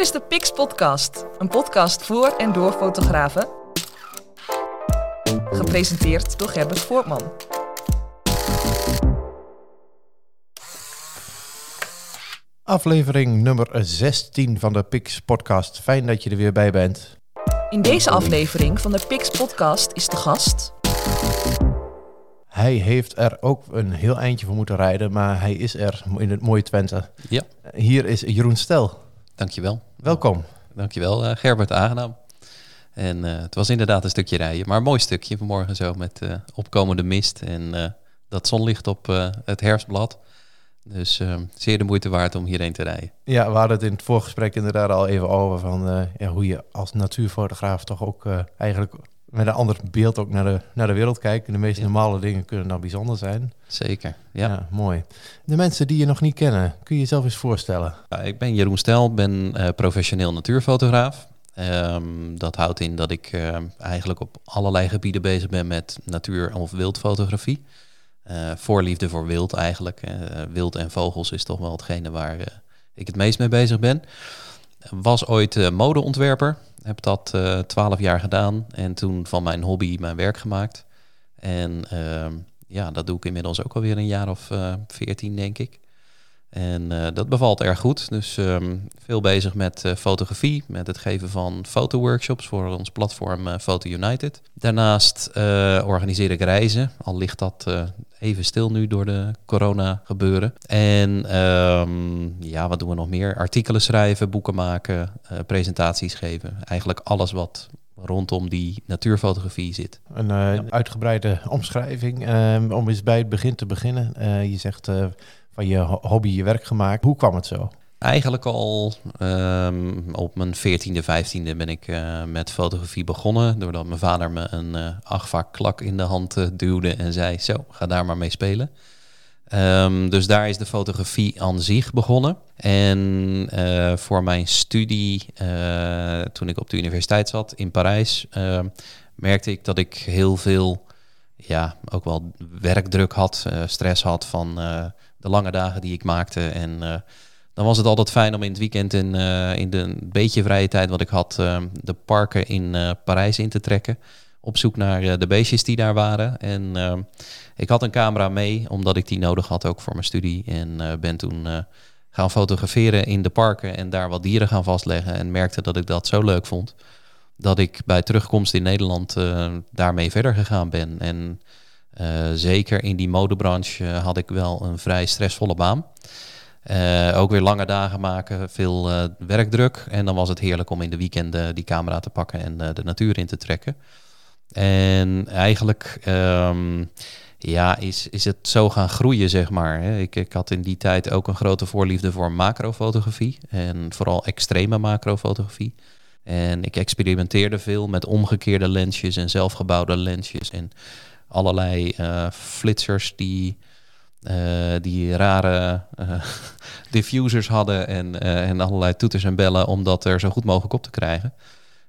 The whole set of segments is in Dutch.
Dit is de Pix Podcast, een podcast voor en door fotografen. Gepresenteerd door Gerbert Voortman. Aflevering nummer 16 van de Pix Podcast. Fijn dat je er weer bij bent. In deze aflevering van de Pix Podcast is de gast. Hij heeft er ook een heel eindje voor moeten rijden, maar hij is er in het mooie Twente. Ja. Hier is Jeroen Stel. Dankjewel. Welkom. Dankjewel, uh, Gerbert, aangenaam. En uh, het was inderdaad een stukje rijden, maar een mooi stukje vanmorgen zo met uh, opkomende mist en dat zonlicht op het herfstblad. Dus zeer de moeite waard om hierheen te rijden. Ja, we hadden het in het voorgesprek inderdaad al even over van ja, hoe je als natuurfotograaf toch ook eigenlijk met een ander beeld ook naar de, naar de wereld kijken. De meest normale dingen kunnen dan bijzonder zijn. Zeker, ja. ja. Mooi. De mensen die je nog niet kennen, kun je jezelf eens voorstellen? Ja, ik ben Jeroen Stel, ben uh, professioneel natuurfotograaf. Um, dat houdt in dat ik uh, eigenlijk op allerlei gebieden bezig ben met natuur- of wildfotografie. Uh, voorliefde voor wild eigenlijk. wild en vogels is toch wel hetgene waar ik het meest mee bezig ben. Was ooit modeontwerper. Heb dat twaalf jaar gedaan en toen van mijn hobby mijn werk gemaakt. En uh, ja, dat doe ik inmiddels ook alweer een jaar of veertien, denk ik. En uh, dat bevalt erg goed. Dus um, veel bezig met uh, fotografie, met het geven van fotoworkshops voor ons platform uh, Photo United. Daarnaast organiseer ik reizen, al ligt dat even stil nu door de corona gebeuren. En um, ja, wat doen we nog meer? Artikelen schrijven, boeken maken, presentaties geven. Eigenlijk alles wat rondom die natuurfotografie zit. Een ja. uitgebreide omschrijving ehm, om eens bij het begin te beginnen. je zegt van je hobby je werk gemaakt. Hoe kwam het zo? Eigenlijk al um, op mijn 14e, 15e ben ik uh, met fotografie begonnen. Doordat mijn vader me een uh, achtvaak klak in de hand uh, duwde en zei: Zo, ga daar maar mee spelen. Um, dus daar is de fotografie aan zich begonnen. En voor mijn studie, toen ik op de universiteit zat in Parijs, merkte ik dat ik heel veel, ja, ook wel werkdruk had, stress had van de lange dagen die ik maakte. En uh, dan was het altijd fijn om in het weekend in, uh, in de beetje vrije tijd wat ik had, uh, de parken in Parijs in te trekken. Op zoek naar de beestjes die daar waren. En ik had een camera mee, omdat ik die nodig had ook voor mijn studie. En ben toen gaan fotograferen in de parken en daar wat dieren gaan vastleggen. En merkte dat ik dat zo leuk vond. Dat ik bij terugkomst in Nederland daarmee verder gegaan ben. En zeker in die modebranche had ik wel een vrij stressvolle baan. Uh, ook weer lange dagen maken, veel werkdruk. En dan was het heerlijk om in de weekenden die camera te pakken en de natuur in te trekken. En eigenlijk um, ja, is, is het zo gaan groeien, zeg maar. Ik, ik had in die tijd ook een grote voorliefde voor macrofotografie. En vooral extreme macrofotografie. En ik experimenteerde veel met omgekeerde lensjes en zelfgebouwde lensjes. En allerlei uh, flitsers die, uh, die rare uh, diffusers hadden en, en allerlei toeters en bellen om dat er zo goed mogelijk op te krijgen.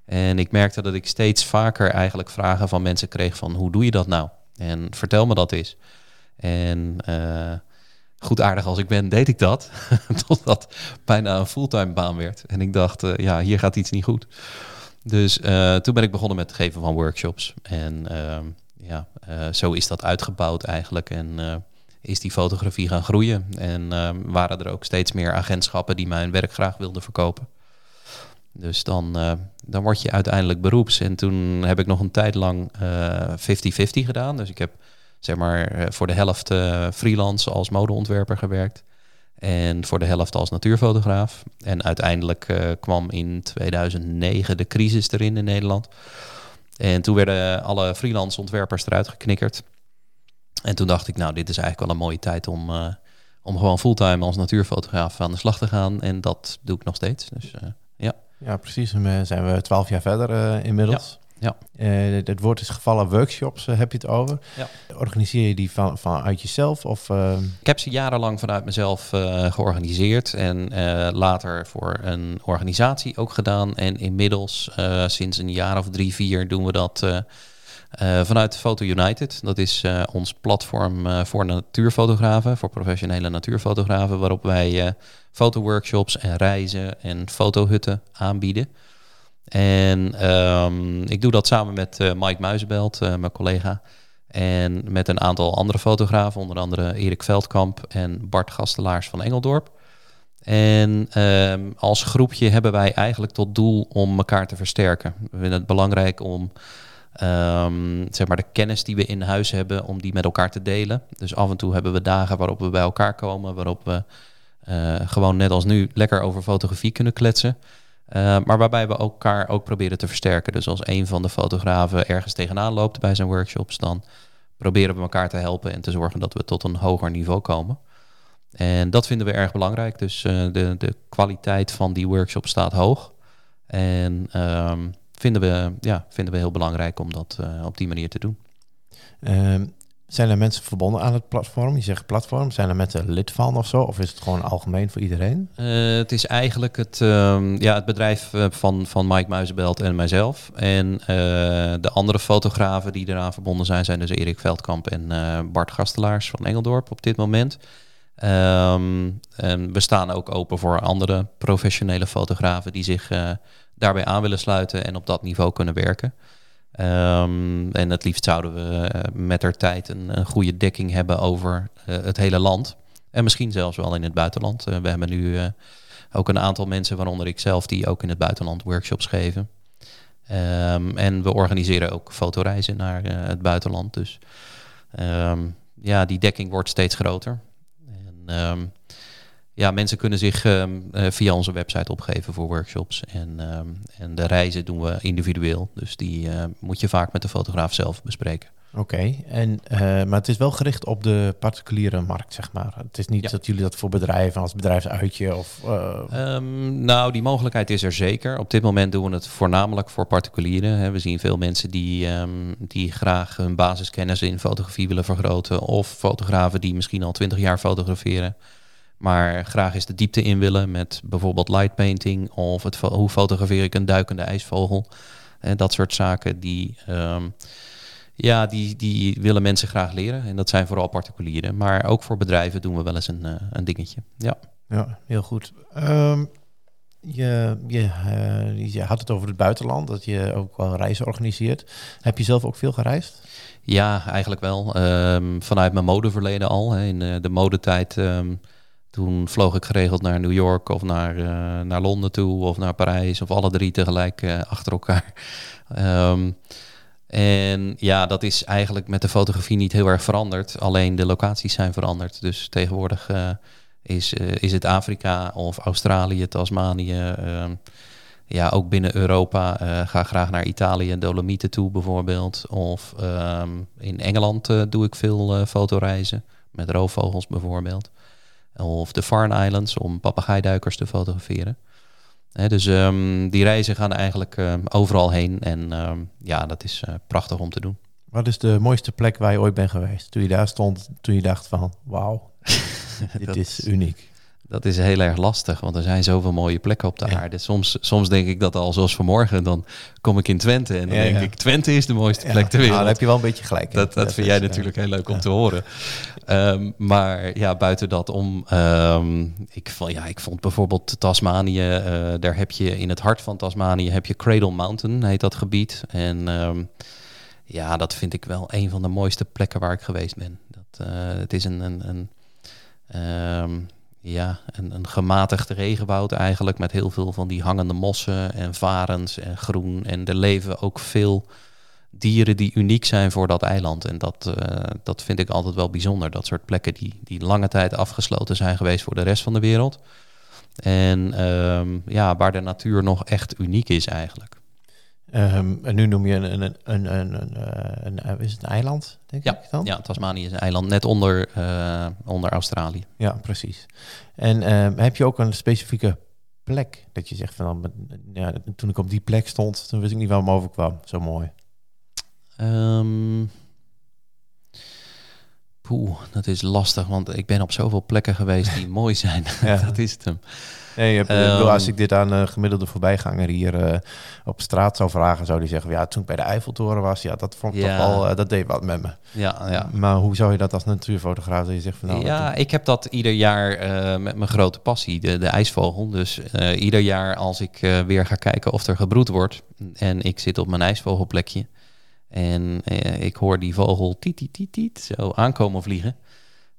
En ik merkte dat ik steeds vaker eigenlijk vragen van mensen kreeg van hoe doe je dat nou? En vertel me dat eens. En goed aardig als ik ben, deed ik dat. Totdat bijna een fulltime baan werd. En ik dacht, ja, hier gaat iets niet goed. Dus toen ben ik begonnen met het geven van workshops. En ehm, ja, uh, zo is dat uitgebouwd eigenlijk. En uh, is die fotografie gaan groeien. En uh, waren er ook steeds meer agentschappen die mijn werk graag wilden verkopen. Dus dan, dan word je uiteindelijk beroeps. En toen heb ik nog een tijd lang 50-50 gedaan. Dus ik heb zeg maar voor de helft freelance als modeontwerper gewerkt. En voor de helft als natuurfotograaf. En uiteindelijk kwam in 2009 de crisis erin in Nederland. En toen werden alle freelance ontwerpers eruit geknikkerd. En toen dacht ik, nou, dit is eigenlijk wel een mooie tijd om, uh, om gewoon fulltime als natuurfotograaf aan de slag te gaan. En dat doe ik nog steeds. Dus uh, ja. Ja, precies. En zijn we twaalf jaar verder uh, inmiddels. Ja. Uh, het woord is gevallen workshops, uh, heb je het over. Ja. Organiseer je die van, vanuit jezelf? Of, uh... Ik heb ze jarenlang vanuit mezelf georganiseerd en later voor een organisatie ook gedaan. En inmiddels, sinds een jaar of drie, vier, doen we dat vanuit Photo United, dat is ons platform voor natuurfotografen, voor professionele natuurfotografen, waarop wij fotoworkshops en reizen en fotohutten aanbieden. En um, ik doe dat samen met Mike Muizenbelt, mijn collega. En met een aantal andere fotografen, onder andere Erik Veldkamp en Bart Gastelaars van Engeldorp. En um, als groepje hebben wij eigenlijk tot doel om elkaar te versterken. We vinden het belangrijk om um, zeg maar de kennis die we in huis hebben, om die met elkaar te delen. Dus af en toe hebben we dagen waarop we bij elkaar komen, waarop we uh, gewoon net als nu lekker over fotografie kunnen kletsen. Uh, maar waarbij we elkaar ook proberen te versterken. Dus als een van de fotografen ergens tegenaan loopt bij zijn workshops, dan proberen we elkaar te helpen en te zorgen dat we tot een hoger niveau komen. En dat vinden we erg belangrijk. Dus uh, de, de kwaliteit van die workshop staat hoog. En um, vinden, we, ja, vinden we heel belangrijk om dat uh, op die manier te doen. Um, zijn er mensen verbonden aan het platform? Je zegt platform. Zijn er mensen lid van of zo? Of is het gewoon algemeen voor iedereen? Uh, het is eigenlijk het, um, ja, het bedrijf van, van Mike Muizenbelt en mijzelf. En uh, de andere fotografen die eraan verbonden zijn, zijn dus Erik Veldkamp en Bart Gastelaars van Engeldorp op dit moment. Um, en we staan ook open voor andere professionele fotografen die zich daarbij aan willen sluiten en op dat niveau kunnen werken. Um, en het liefst zouden we uh, met der tijd een, goede dekking hebben over uh, het hele land. En misschien zelfs wel in het buitenland. we hebben nu ook een aantal mensen, waaronder ik zelf, die ook in het buitenland workshops geven. Um, en we organiseren ook fotoreizen naar het buitenland. Dus ja, die dekking wordt steeds groter. Um, ja, mensen kunnen zich um, uh, via onze website opgeven voor workshops. En, um, en de reizen doen we individueel. Dus die uh, moet je vaak met de fotograaf zelf bespreken. Oké, okay. en uh, maar het is wel gericht op de particuliere markt, zeg maar. Het is niet ja. dat jullie dat voor bedrijven als bedrijfsuitje of. Um, nou, die mogelijkheid is er zeker. Op dit moment doen we het voornamelijk voor particulieren. Hè. We zien veel mensen die, um, die graag hun basiskennis in fotografie willen vergroten, of fotografen die misschien al twintig jaar fotograferen maar graag eens de diepte in willen met bijvoorbeeld light painting of het, hoe fotografeer ik een duikende ijsvogel. En dat soort zaken die, um, ja, die, die willen mensen graag leren. En dat zijn vooral particulieren. Maar ook voor bedrijven doen we wel eens een, uh, een dingetje. Ja, ja heel goed. Um, je, je, uh, je had het over het buitenland, dat je ook wel reizen organiseert. Heb je zelf ook veel gereisd? Ja, eigenlijk wel. Um, vanuit mijn modeverleden al. Hè. In de, de modetijd toen vloog ik geregeld naar New York of naar, uh, naar Londen toe of naar Parijs of alle drie tegelijk uh, achter elkaar. Um, en ja, dat is eigenlijk met de fotografie niet heel erg veranderd. Alleen de locaties zijn veranderd. Dus tegenwoordig uh, is, is het Afrika of Australië, Tasmanië. Um, ja, ook binnen Europa. ga graag naar Italië, Dolomieten toe bijvoorbeeld. Of um, in Engeland doe ik veel fotoreizen. Met roofvogels bijvoorbeeld of de Farne Islands om papegaaiduikers te fotograferen. He, dus um, die reizen gaan eigenlijk uh, overal heen en um, ja, dat is uh, prachtig om te doen. Wat is de mooiste plek waar je ooit bent geweest? Toen je daar stond, toen je dacht van wauw, dit is uniek. Dat is heel erg lastig, want er zijn zoveel mooie plekken op de ja. aarde. Soms, soms denk ik dat al, zoals vanmorgen, dan kom ik in Twente en dan ja, denk ja. ik, Twente is de mooiste plek ter wereld. Nou, daar heb je wel een beetje gelijk. Dat, dat, vind jij natuurlijk heel leuk om te horen. Um, maar ja, buiten dat om, um, ik, vond, ja, ik vond bijvoorbeeld Tasmanië, uh, daar heb je in het hart van Tasmanië heb je Cradle Mountain, heet dat gebied. En um, ja, dat vind ik wel een van de mooiste plekken waar ik geweest ben. Dat, uh, het is een, een, een ja, een, een gematigde regenwoud eigenlijk met heel veel van die hangende mossen en varens en groen. En er leven ook veel dieren die uniek zijn voor dat eiland. En dat, uh, dat vind ik altijd wel bijzonder. Dat soort plekken die, die lange tijd afgesloten zijn geweest voor de rest van de wereld. En um, ja, waar de natuur nog echt uniek is eigenlijk. Um, en nu noem je een, een, een, een, een, een, is het een eiland, denk ja, ik dan? Ja, Tasmanië is een eiland, net onder, uh, onder Australië. Ja, precies. En um, heb je ook een specifieke plek dat je zegt van, ja, toen ik op die plek stond, toen wist ik niet waar me overkwam. Zo mooi. Um, Poeh, dat is lastig, want ik ben op zoveel plekken geweest die mooi zijn. Ja. dat is het hem. Nee, je hebt- bedoel, als Ehm. ik dit aan een gemiddelde voorbijganger hier eh, op straat zou vragen, zou die zeggen, ja, toen ik bij de Eiffeltoren was, ja, dat vond ik Ja. toch wel, eh, dat deed wat met me. Ja, ja. Maar hoe zou je dat als natuurfotograaf, dat je zegt van, nou, ja, dat- ik heb dat ieder jaar eh, met mijn grote passie, de, de ijsvogel. Dus eh, ieder jaar als ik eh, weer ga kijken of er gebroed wordt en ik zit op mijn ijsvogelplekje en eh, ik hoor die vogel tiet, tiet, tiet, tiet zo aankomen vliegen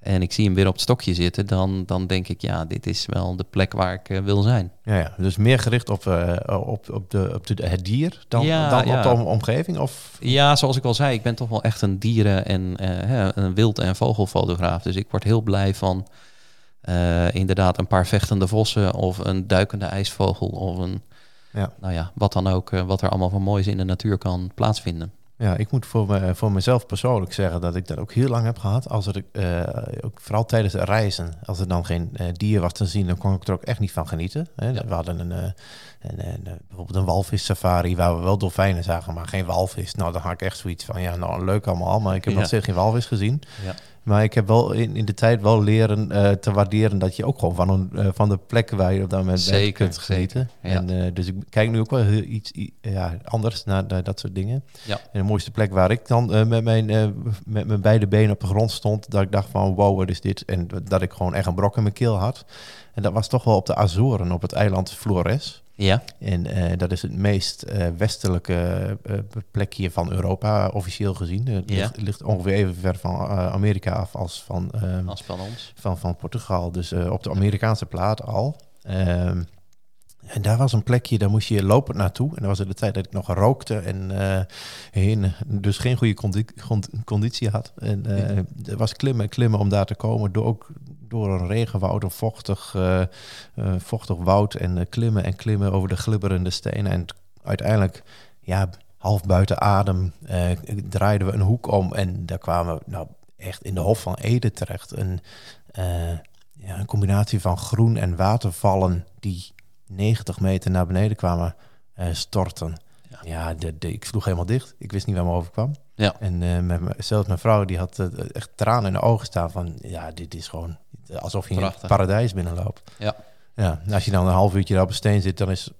en ik zie hem weer op het stokje zitten, dan, dan denk ik, ja, dit is wel de plek waar ik eh, wil zijn. ja, ja, dus meer gericht op, eh, op, op, de, op de, het dier dan, Ja, dan ja. op de om- omgeving? Of? Ja, zoals ik al zei, ik ben toch wel echt een dieren- en eh, hè, een wild- en vogelfotograaf. Dus ik word heel blij van inderdaad een paar vechtende vossen of een duikende ijsvogel of een, Ja. nou ja, wat dan ook, wat er allemaal van moois in de natuur kan plaatsvinden. Ja, ik moet voor, me, voor mezelf persoonlijk zeggen dat ik dat ook heel lang heb gehad. Als er, eh, ook vooral tijdens reizen, als er dan geen eh, dier was te zien, dan kon ik er ook echt niet van genieten. Hè. Ja. We hadden een, eh, een, een, bijvoorbeeld een walvis safari waar we wel dolfijnen zagen, maar geen walvis. Nou, dan had ik echt zoiets van, ja, nou leuk allemaal, maar ik heb Ja. nog steeds geen walvis gezien. Ja. Maar ik heb wel in, in de tijd wel leren eh, te waarderen dat je ook gewoon van, een, eh, van de plekken waar je op dat moment bent Zeker, kunt genieten. zeker, ja. En, eh, dus ik kijk nu ook wel heel iets ja, anders naar dat soort dingen. Ja. En de mooiste plek waar ik dan eh, met, mijn, eh, met mijn beide benen op de grond stond, dat ik dacht van wow, wat is dit? En dat ik gewoon echt een brok in mijn keel had. En dat was toch wel op de Azoren, op het eiland Flores. Ja, En eh, dat is het meest eh, westelijke eh, plekje van Europa, officieel gezien. Het Ja. ligt, ligt ongeveer even ver van Amerika af als van, ehm, als van ons. van, van Portugal. Dus op de Amerikaanse plaat al. Ehm, en daar was een plekje, daar moest je lopend naartoe. En dat was in de tijd dat ik nog rookte en eh, heen, dus geen goede condi- cond- conditie had. En eh er was klimmen en klimmen om daar te komen. Door, ook door een regenwoud, een vochtig, eh, eh, vochtig woud. En eh, klimmen en klimmen over de glibberende stenen. En uiteindelijk, ja, half buiten adem, draaiden we een hoek om. En daar kwamen we nou, echt in de Hof van Ede terecht. Een, ja, een combinatie van groen en watervallen die 90 meter naar beneden kwamen storten. Ja. Ja, de, de, ik sloeg helemaal dicht. Ik wist niet waar me overkwam. Ja. En eh, met me, zelfs mijn vrouw die had eh, echt tranen in de ogen staan van... ja, dit is gewoon alsof je in het paradijs binnenloopt. Ja. Ja, en als je dan een half uurtje daar op een steen zit, dan is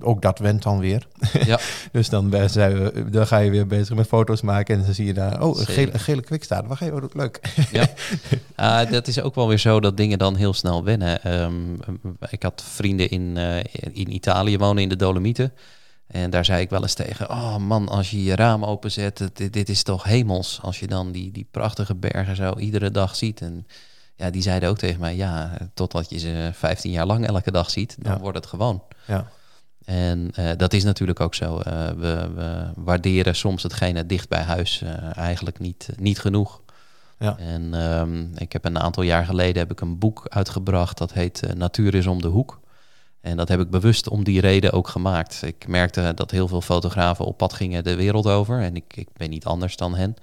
ook dat went dan weer. Ja. dus dan, zijn we, dan ga je weer bezig met foto's maken en dan zie je daar... oh, een gele, een gele kwikstaart. Waar ga je? Oh, leuk. Ja, Ah, dat is ook wel weer zo dat dingen dan heel snel wennen. Ehm, ik had vrienden in, eh, in Italië wonen, in de Dolomieten. En daar zei ik wel eens tegen, oh man, als je je raam openzet, dit, dit is toch hemels. Als je dan die, die prachtige bergen zo iedere dag ziet. En ja, die zeiden ook tegen mij, ja, totdat je ze 15 jaar lang elke dag ziet, dan Ja. wordt het gewoon. Ja. En eh, dat is natuurlijk ook zo. Eh, we, we waarderen soms hetgene dicht bij huis eh, eigenlijk niet, niet genoeg. Ja. En ehm, ik heb een aantal jaar geleden heb ik een boek uitgebracht dat heet Natuur is om de hoek. En dat heb ik bewust om die reden ook gemaakt. Ik merkte dat heel veel fotografen op pad gingen de wereld over. En ik, ik ben niet anders dan hen.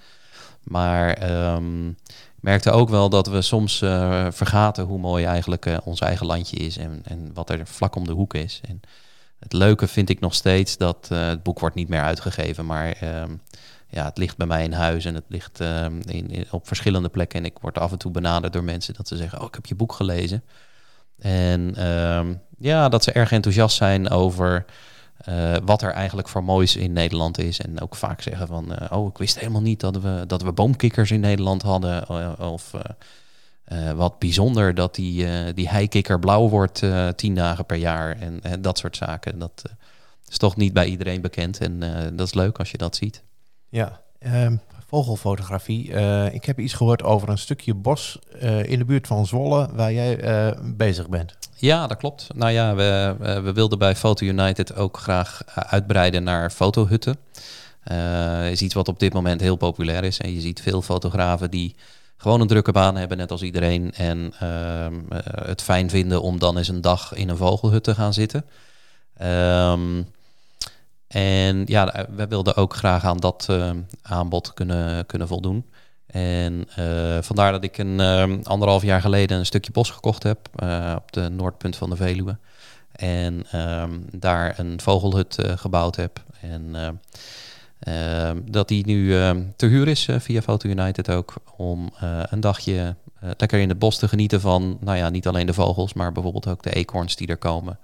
Maar ehm, ik merkte ook wel dat we soms eh, vergaten hoe mooi eigenlijk eh, ons eigen landje is. En, en wat er vlak om de hoek is. En het leuke vind ik nog steeds dat eh, het boek wordt niet meer uitgegeven. Maar ehm, ja, het ligt bij mij in huis en het ligt ehm, in, op verschillende plekken. En ik word af en toe benaderd door mensen dat ze zeggen: Oh, ik heb je boek gelezen. En ja, dat ze erg enthousiast zijn over eh, wat er eigenlijk voor moois in Nederland is. En ook vaak zeggen van, eh, oh, ik wist helemaal niet dat we, dat we boomkikkers in Nederland hadden. Of eh, wat bijzonder dat die, die heikikker blauw wordt tien dagen per jaar. En, dat soort zaken. Dat is toch niet bij iedereen bekend. En dat is leuk als je dat ziet. Ja, ehm, vogelfotografie. Eh, ik heb iets gehoord over een stukje bos eh, in de buurt van Zwolle waar jij eh, bezig bent. Ja, dat klopt. Nou ja, we, we wilden bij Photo United ook graag uitbreiden naar fotohutten. Is iets wat op dit moment heel populair is. En je ziet veel fotografen die gewoon een drukke baan hebben, net als iedereen. En ehm, eh, het fijn vinden om dan eens een dag in een vogelhut te gaan zitten. Ehm, en ja, eh, we wilden ook graag aan dat eh, aanbod kunnen, kunnen voldoen. En eh, vandaar dat ik een anderhalf jaar geleden een stukje bos gekocht heb op de noordpunt van de Veluwe. En ehm, daar een vogelhut gebouwd heb. En ehm, dat die nu ehm, te huur is via Photo United ook. Om een dagje lekker in het bos te genieten van, nou ja, niet alleen de vogels, maar bijvoorbeeld ook de eekhoorns die er komen.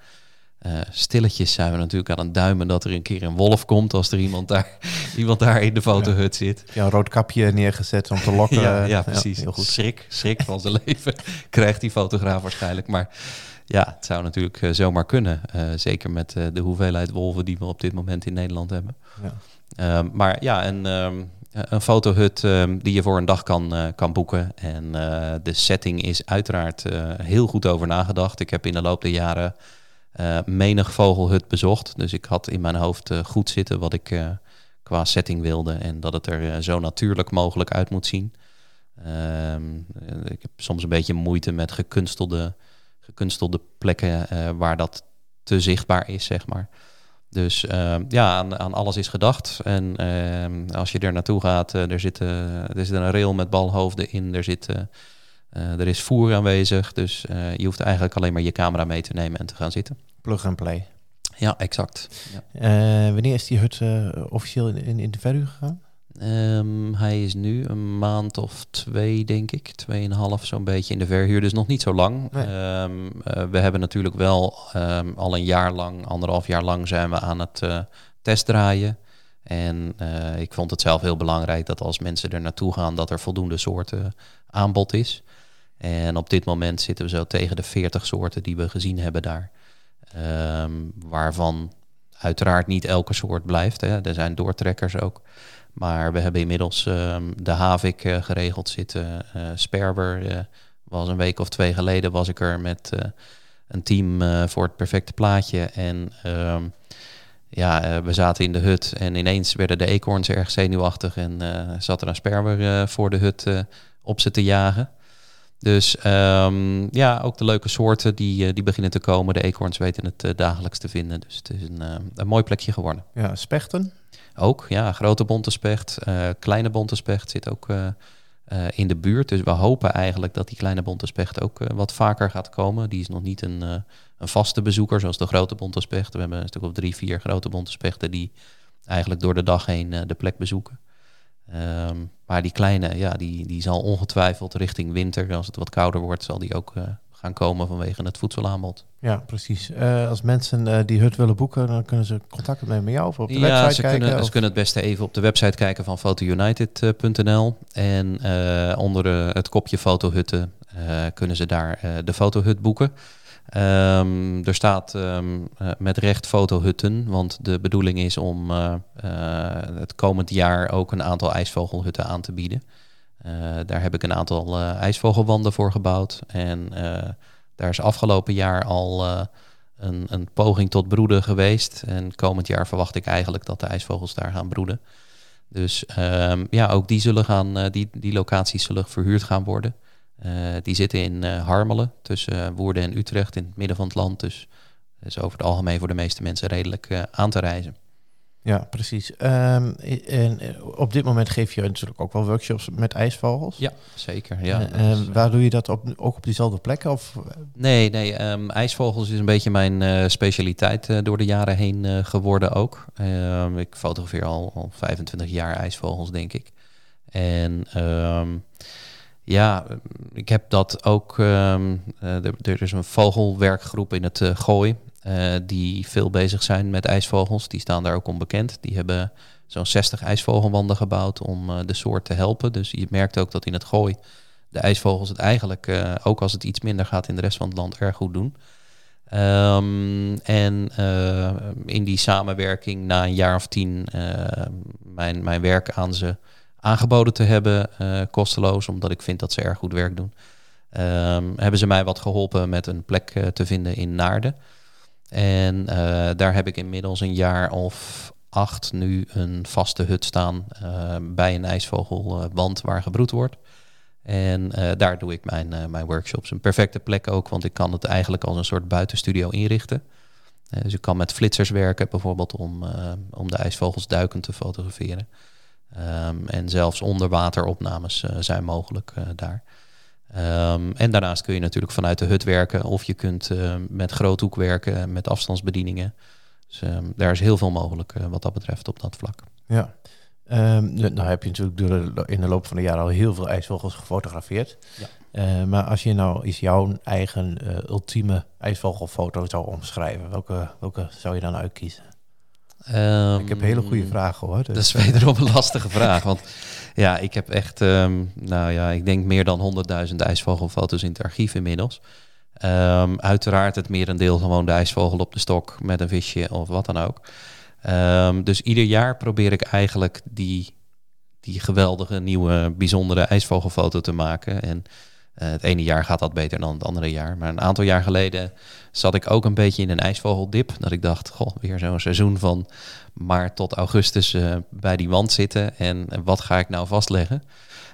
Eh, stilletjes zijn we natuurlijk aan het duimen dat er een keer een wolf komt als er iemand daar, iemand daar in de fotohut zit. Ja, een rood kapje neergezet om te lokken. Ja, ja, precies. heel goed. Schrik, schrik van zijn leven krijgt die fotograaf waarschijnlijk. Maar ja, het zou natuurlijk eh, zomaar kunnen. Eh, zeker met de hoeveelheid wolven die we op dit moment in Nederland hebben. Ja. Ehm, maar ja, een, ehm, een fotohut ehm, die je voor een dag kan, kan boeken. En de setting is uiteraard heel goed over nagedacht. Ik heb in de loop der jaren eh, menig vogelhut bezocht. Dus ik had in mijn hoofd eh, goed zitten wat ik eh, qua setting wilde. En dat het er zo natuurlijk mogelijk uit moet zien. Ehm, eh, ik heb soms een beetje moeite met gekunstelde, gekunstelde plekken waar dat te zichtbaar is, zeg maar. Dus ehm, ja, aan, aan alles is gedacht. En ehm, als je er naartoe gaat, er, zit, er zit een rail met balhoofden in, er, zit, eh, er is voer aanwezig. Dus eh, je hoeft eigenlijk alleen maar je camera mee te nemen en te gaan zitten. Plug and play. Ja, exact. Ja. Eh, wanneer is die hut officieel in, in, de verhuur gegaan? Ehm, hij is nu een maand of twee, denk ik. Tweeënhalf zo'n beetje in de verhuur. Dus nog niet zo lang. Nee. Ehm, eh, we hebben natuurlijk wel ehm, al een jaar lang, anderhalf jaar lang zijn we aan het testdraaien. En ik vond het zelf heel belangrijk dat als mensen er naartoe gaan, dat er voldoende soorten aanbod is. En op dit moment zitten we zo tegen de 40 soorten die we gezien hebben daar. Ehm, waarvan uiteraard niet elke soort blijft. Hè. Er zijn doortrekkers ook. Maar we hebben inmiddels ehm, de havik eh, geregeld zitten. eh sperber eh, was een week of twee geleden was ik er met een team voor het perfecte plaatje. En ehm, ja, we zaten in de hut en ineens werden de eekhoorns erg zenuwachtig. En zat er een sperber voor de hut op ze te jagen. Dus ehm, ja, ook de leuke soorten die, eh, die beginnen te komen. De eekhoorns weten het eh, dagelijks te vinden. Dus het is een, eh, een mooi plekje geworden. Ja, spechten. Ook, ja, grote bonte specht, kleine bonte specht zit ook in de buurt. Dus we hopen eigenlijk dat die kleine bonte specht ook wat vaker gaat komen. Die is nog niet een, een vaste bezoeker zoals de grote bonte specht. We hebben een stuk of drie, vier grote bonte spechten die eigenlijk door de dag heen de plek bezoeken. Ehm, maar die kleine, ja, die, die zal ongetwijfeld richting winter, als het wat kouder wordt, zal die ook eh, gaan komen vanwege het voedselaanbod. Ja, precies. Eh, als mensen eh, die hut willen boeken, dan kunnen ze contact opnemen met jou of op de ja, website ze kijken. kunnen, of- ze kunnen het beste even op de website kijken van fotounited.nl. En onder het kopje fotohutten kunnen ze daar de fotohut boeken. Ehm, er staat ehm, eh, met recht fotohutten, want de bedoeling is om eh, eh, het komend jaar ook een aantal ijsvogelhutten aan te bieden. Daar heb ik een aantal ijsvogelwanden voor gebouwd. En daar is afgelopen jaar al een, een poging tot broeden geweest. En komend jaar verwacht ik eigenlijk dat de ijsvogels daar gaan broeden. Dus ehm, ja, ook die, zullen gaan, die, die locaties zullen verhuurd gaan worden. Eh, die zitten in eh, Harmelen, tussen eh, Woerden en Utrecht, in het midden van het land. Dus het is over het algemeen voor de meeste mensen redelijk aan te reizen. Ja, precies. Ehm, en op dit moment geef je natuurlijk ook wel workshops met ijsvogels. Ja, zeker. Ja, dat is, eh, waar doe je dat op, ook op diezelfde plekken? Of, Nee, nee. ehm, ijsvogels is een beetje mijn specialiteit door de jaren heen geworden ook. Ehm, ik fotografeer al, al 25 jaar ijsvogels, denk ik. En ja, ik heb dat ook. ehm, eh, er, er is een vogelwerkgroep in het eh, Gooi. eh, die veel bezig zijn met ijsvogels. Die staan daar ook onbekend. Die hebben zo'n 60 ijsvogelwanden gebouwd om de soort te helpen. Dus je merkt ook dat in het Gooi de ijsvogels het eigenlijk, ook als het iets minder gaat in de rest van het land, erg goed doen. Ehm, en in die samenwerking na een jaar of tien mijn, mijn werk aan ze aangeboden te hebben, eh, kosteloos, omdat ik vind dat ze erg goed werk doen. Ehm, hebben ze mij wat geholpen met een plek eh, te vinden in Naarden. En eh, daar heb ik inmiddels een jaar of acht nu een vaste hut staan bij een ijsvogelwand waar gebroed wordt. En daar doe ik mijn, mijn workshops. Een perfecte plek ook, want ik kan het eigenlijk als een soort buitenstudio inrichten. Dus ik kan met flitsers werken, bijvoorbeeld om, om de ijsvogels duikend te fotograferen. Ehm, en zelfs onderwateropnames eh, zijn mogelijk eh, daar. Ehm, en daarnaast kun je natuurlijk vanuit de hut werken, of je kunt eh, met groothoek werken, met afstandsbedieningen. Dus daar is heel veel mogelijk eh, wat dat betreft op dat vlak. Ja. Um, nou heb je natuurlijk de, in de loop van de jaren al heel veel ijsvogels gefotografeerd. Ja. Uh, maar als je nou eens jouw eigen uh, ultieme ijsvogelfoto zou omschrijven, welke, welke zou je dan uitkiezen? Um, ik heb hele goede vragen hoor. Dus. Dat is wederom een lastige vraag. Want ja, ik heb echt, um, nou ja, ik denk meer dan 100.000 ijsvogelfoto's in het archief inmiddels. Um, uiteraard het merendeel gewoon de ijsvogel op de stok met een visje of wat dan ook. Dus ieder jaar probeer ik eigenlijk die, die geweldige nieuwe bijzondere ijsvogelfoto te maken. En uh, het ene jaar gaat dat beter dan het andere jaar. Maar een aantal jaar geleden zat ik ook een beetje in een ijsvogeldip. Dat ik dacht, goh, weer zo'n seizoen van maart tot augustus uh, bij die wand zitten. En wat ga ik nou vastleggen?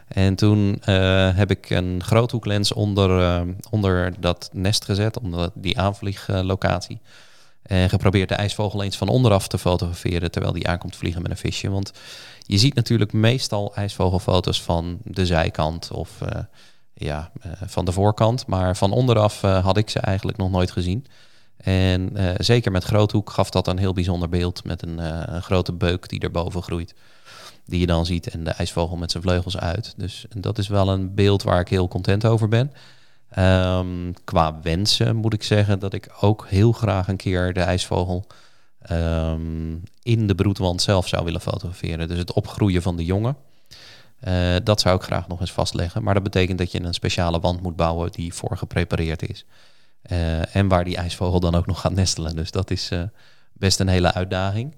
En toen uh, heb ik een groothoeklens onder, onder dat nest gezet, onder die aanvlieglocatie. En geprobeerd de ijsvogel eens van onderaf te fotograferen terwijl die aankomt vliegen met een visje. Want je ziet natuurlijk meestal ijsvogelfoto's van de zijkant of ja, uh, van de voorkant. Maar van onderaf uh, had ik ze eigenlijk nog nooit gezien. En zeker met groothoek gaf dat een heel bijzonder beeld met een, grote beuk die erboven groeit. Die je dan ziet en de ijsvogel met zijn vleugels uit. Dus dat is wel een beeld waar ik heel content over ben. Um, qua wensen moet ik zeggen dat ik ook heel graag een keer de ijsvogel um, in de broedwand zelf zou willen fotograferen. Dus het opgroeien van de jongen. Uh, dat zou ik graag nog eens vastleggen. Maar dat betekent dat je een speciale wand moet bouwen die voor geprepareerd is. Uh, en waar die ijsvogel dan ook nog gaat nestelen. Dus dat is uh, best een hele uitdaging.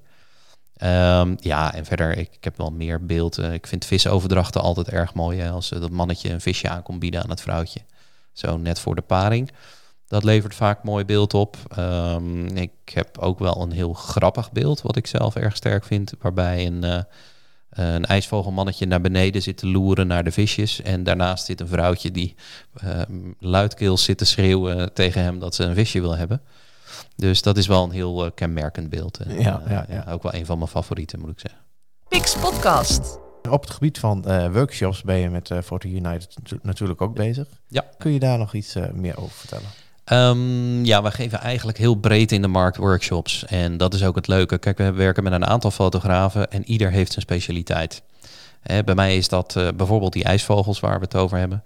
Um, ja, en verder, ik, ik, heb wel meer beeld. ik vind visoverdrachten altijd erg mooi. Hè, als dat mannetje een visje aankomt bieden aan het vrouwtje zo net voor de paring. Dat levert vaak mooi beeld op. Um, ik heb ook wel een heel grappig beeld, wat ik zelf erg sterk vind, waarbij een, een ijsvogelmannetje naar beneden zit te loeren naar de visjes. En daarnaast zit een vrouwtje die uh, luidkeels zit te schreeuwen tegen hem dat ze een visje wil hebben. Dus dat is wel een heel uh, kenmerkend beeld. En, ja, ja, ja, ook wel een van mijn favorieten, moet ik zeggen. Pix Podcast. Op het gebied van uh, workshops ben je met uh, Photo United natuurlijk ook bezig. Ja. Kun je daar nog iets uh, meer over vertellen? Um, ja, we geven eigenlijk heel breed in de markt workshops. En dat is ook het leuke. Kijk, we werken met een aantal fotografen en ieder heeft zijn specialiteit. Hè, bij mij is dat bijvoorbeeld die ijsvogels waar we het over hebben.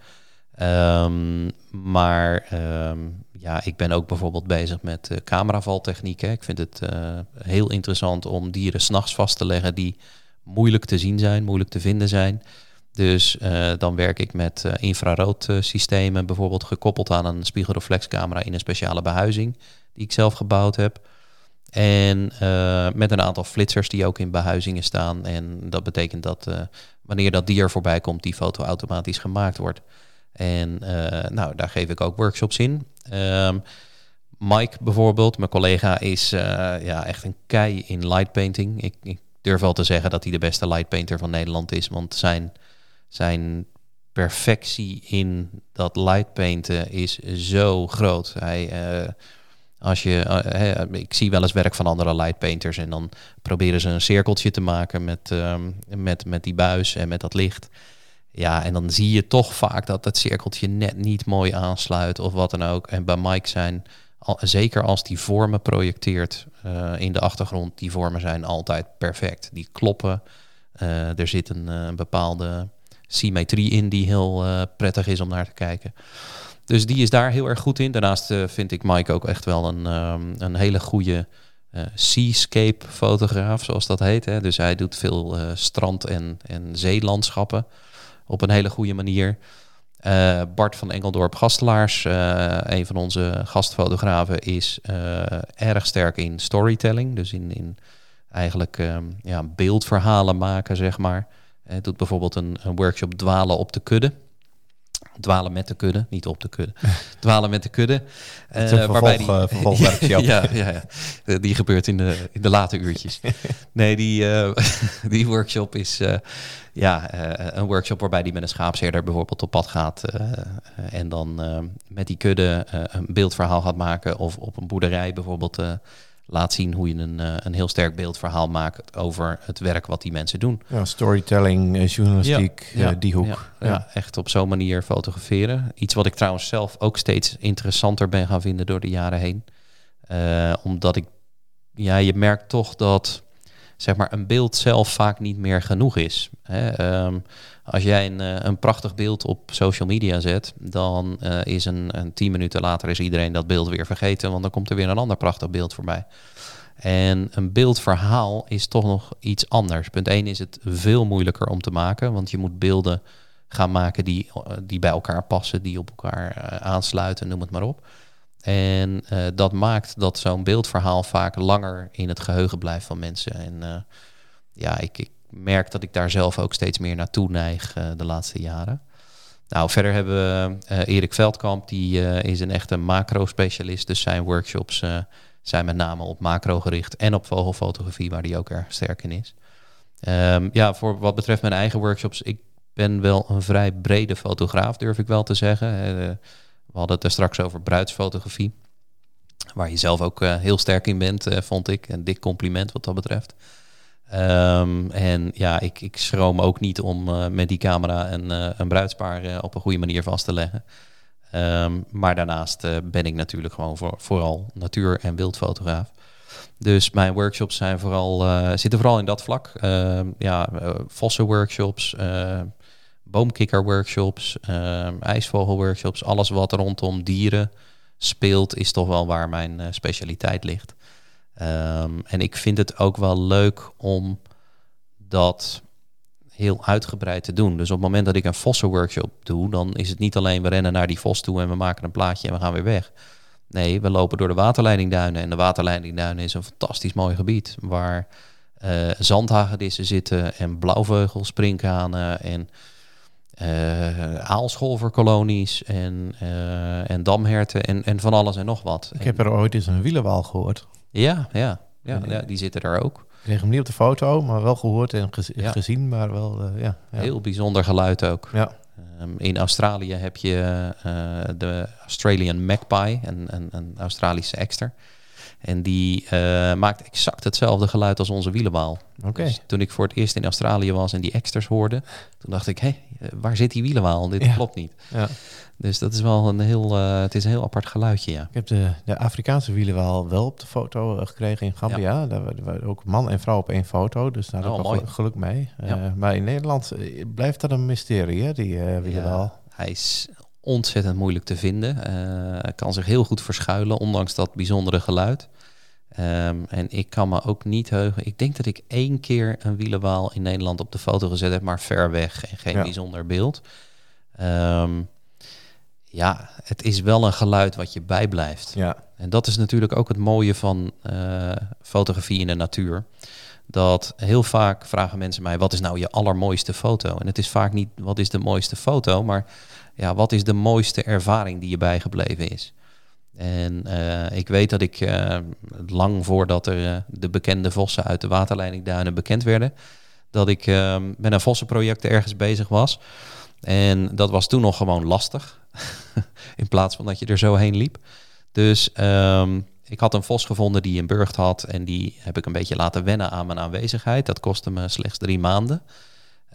Um, maar um, ja, ik ben ook bijvoorbeeld bezig met cameravaltechnieken. Ik vind het heel interessant om dieren s'nachts vast te leggen die moeilijk te zien zijn, moeilijk te vinden zijn. Dus uh, dan werk ik met uh, infraroodsystemen, bijvoorbeeld gekoppeld aan een spiegelreflexcamera in een speciale behuizing die ik zelf gebouwd heb. En met een aantal flitsers die ook in behuizingen staan. En dat betekent dat wanneer dat dier voorbij komt, die foto automatisch gemaakt wordt. En nou, daar geef ik ook workshops in. Um, Mike bijvoorbeeld, mijn collega, is ja, echt een kei in lightpainting. Ik, ik durf wel te zeggen dat hij de beste lightpainter van Nederland is. Want zijn, zijn perfectie in dat lightpainten is zo groot. Hij, uh, als je, uh, ik zie wel eens werk van andere lightpainters en dan proberen ze een cirkeltje te maken met, um, met, met die buis en met dat licht. Ja, en dan zie je toch vaak dat dat cirkeltje net niet mooi aansluit of wat dan ook. En bij Mike zijn zeker als die vormen projecteert uh, in de achtergrond, die vormen zijn altijd perfect. Die kloppen. Er zit een, bepaalde symmetrie in die heel prettig is om naar te kijken. Dus die is daar heel erg goed in. Daarnaast vind ik Mike ook echt wel een, um, een hele goede seascape fotograaf, zoals dat heet. Hè. Dus hij doet veel strand- en, en zeelandschappen op een hele goede manier. Bart van Engeldorp Gastelaars, een van onze gastfotografen, is erg sterk in storytelling. Dus in, in eigenlijk um, ja, beeldverhalen maken, zeg maar. Hij doet bijvoorbeeld een, een, workshop dwalen op de kudde. Dwalen met de kudde, niet op de kudde. dwalen met de kudde. Uh, waarbij die, ja, ja, ja, die gebeurt in de, in de late uurtjes. nee, die, die workshop is ja, een workshop waarbij die met een schaapsherder bijvoorbeeld op pad gaat en dan met die kudde een beeldverhaal gaat maken of op een boerderij bijvoorbeeld laat zien hoe je een, een heel sterk beeldverhaal maakt over het werk wat die mensen doen. Ja, storytelling, journalistiek, ja, die hoek. Ja, ja. echt op zo'n manier fotograferen. Iets wat ik trouwens zelf ook steeds interessanter ben gaan vinden door de jaren heen. omdat ik, ja, je merkt toch dat zeg maar een beeld zelf vaak niet meer genoeg is. Hè? Ehm, als jij een, eh, een prachtig beeld op social media zet, dan uh, is een, een tien minuten later is iedereen dat beeld weer vergeten, want dan komt er weer een ander prachtig beeld voorbij. En een beeldverhaal is toch nog iets anders. Punt 1 is het veel moeilijker om te maken, want je moet beelden gaan maken die, die bij elkaar passen, die op elkaar aansluiten, noem het maar op. En uh, dat maakt dat zo'n beeldverhaal vaak langer in het geheugen blijft van mensen. En uh, ja, ik, ik, merk dat ik daar zelf ook steeds meer naartoe neig de laatste jaren. Nou, verder hebben we Erik Veldkamp, die is een echte macro-specialist. Dus zijn workshops zijn met name op macro gericht en op vogelfotografie, waar die ook erg sterk in is. Um, ja, voor wat betreft mijn eigen workshops, ik ben wel een vrij brede fotograaf, durf ik wel te zeggen. We hadden het er straks over bruidsfotografie, waar je zelf ook uh, heel sterk in bent, uh, vond ik. Een dik compliment wat dat betreft. Um, en ja, ik, ik schroom ook niet om met die camera een, een bruidspaar op een goede manier vast te leggen. Um, maar daarnaast ben ik natuurlijk gewoon voor, vooral natuur- en wildfotograaf. Dus mijn workshops zijn vooral, zitten vooral in dat vlak. Uh, ja, vossen-workshops, boomkikker-workshops, ijsvogel-workshops. Alles wat rondom dieren speelt, is toch wel waar mijn specialiteit ligt. Um, en ik vind het ook wel leuk om dat heel uitgebreid te doen. Dus op het moment dat ik een vossenworkshop doe, dan is het niet alleen we rennen naar die vos toe en we maken een plaatje en we gaan weer weg. Nee, we lopen door de waterleidingduinen. En de waterleidingduinen is een fantastisch mooi gebied waar uh, zandhagedissen zitten en blauwvogels, sprinkhanen en uh, aalscholverkolonies en, uh, en damherten en, en van alles en nog wat. Ik heb er ooit eens een wielenwaal gehoord. Ja, ja, ja, ja, die zitten er ook. Ik kreeg hem niet op de foto, maar wel gehoord en gez ja. gezien, maar wel, uh, ja, ja, Heel bijzonder geluid ook. Ja. Um, in Australië heb je de Australian Magpie, een, een, een Australische ekster. En die uh, maakt exact hetzelfde geluid als onze wielenwaal. Okay. Dus toen ik voor het eerst in Australië was en die eksters hoorde, toen dacht ik, hé, hey, waar zit die wielenwaal? Dit Ja. klopt niet. Ja. Dus dat is wel een heel, uh, het is een heel apart geluidje, ja. Ik heb de, de Afrikaanse wielenwaal wel op de foto gekregen in Gambia. Daar waren ook man en vrouw op één foto, dus daar Oh, heb ik geluk, mee. Uh. Maar in Nederland eh, blijft dat een mysterie, hè, die wielenwaal. Hij is ontzettend moeilijk te vinden. Eh, hij kan zich heel goed verschuilen, ondanks dat bijzondere geluid. Um, en ik kan me ook niet heugen. Ik denk dat ik één keer een wielenwaal in Nederland op de foto gezet heb, maar ver weg en geen Ja. bijzonder beeld. Um, ja, het is wel een geluid wat je bijblijft. Ja, En dat is natuurlijk ook het mooie van uh, fotografie in de natuur. Dat heel vaak vragen mensen mij: wat is nou je allermooiste foto? En het is vaak niet wat is de mooiste foto, maar ja, wat is de mooiste ervaring die je bijgebleven is? En uh, ik weet dat ik uh, lang voordat er uh, de bekende vossen uit de waterleidingduinen bekend werden, dat ik met een vossenproject ergens bezig was. En dat was toen nog gewoon lastig, in plaats van dat je er zo heen liep. Dus um, ik had een vos gevonden die een burcht had en die heb ik een beetje laten wennen aan mijn aanwezigheid. Dat kostte me slechts drie maanden.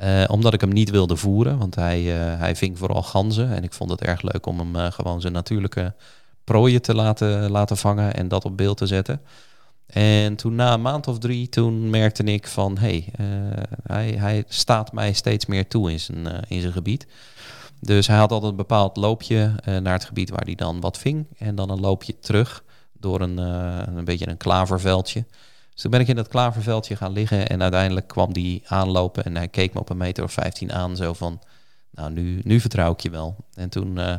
Uh, omdat ik hem niet wilde voeren, want hij, uh, hij ving vooral ganzen. En ik vond het erg leuk om hem uh, gewoon zijn natuurlijke prooien te laten, laten vangen en dat op beeld te zetten. En toen na een maand of drie, toen merkte ik van... hé, hey, hij, hij staat mij steeds meer toe in zijn, in zijn gebied. Dus hij had altijd een bepaald loopje naar het gebied waar hij dan wat ving. En dan een loopje terug door een, een beetje een klaverveldje. Dus toen ben ik in dat klaverveldje gaan liggen en uiteindelijk kwam die aanlopen en hij keek me op een meter of 15 aan, zo van, nou nu, nu vertrouw ik je wel. En toen, uh,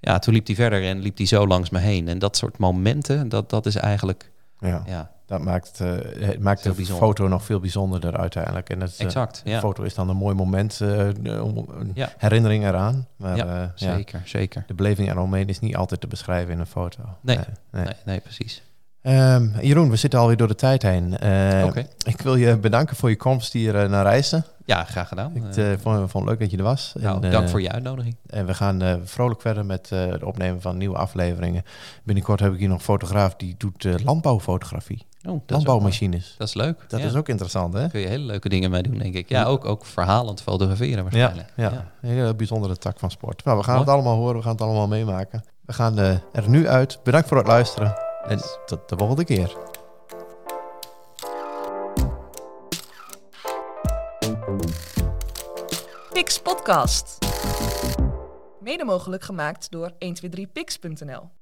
ja, toen liep hij verder en liep hij zo langs me heen. En dat soort momenten, dat, dat is eigenlijk, ja. ja dat maakt, uh, het maakt de bijzonder. foto nog veel bijzonderder uiteindelijk. En het, exact, de foto is dan een mooi moment, uh, een ja. herinnering eraan. Maar, ja, zeker, zeker. De beleving eromheen is niet altijd te beschrijven in een foto. Nee, nee, nee, nee, nee precies. Um, Jeroen, we zitten alweer door de tijd heen. Uh, okay. Ik wil je bedanken voor je komst hier uh, naar Reizen. Ja, graag gedaan. Ik uh, vond, vond, het leuk dat je er was. Nou, en, dank voor je uitnodiging. En we gaan vrolijk verder met het opnemen van nieuwe afleveringen. Binnenkort heb ik hier nog een fotograaf die doet landbouwfotografie. Oh, Landbouwmachines. Is dat is leuk. Dat ja. is ook interessant, hè? Daar kun je hele leuke dingen mee doen, denk ik. Ja, ook, ook verhalend fotograferen waarschijnlijk. Ja, ja. ja. een hele bijzondere tak van sport. Nou, we gaan Mooi. het allemaal horen, we gaan het allemaal meemaken. We gaan er nu uit. Bedankt voor het luisteren. En tot de volgende keer. Pix Podcast. Mede mogelijk gemaakt door 123pix.nl.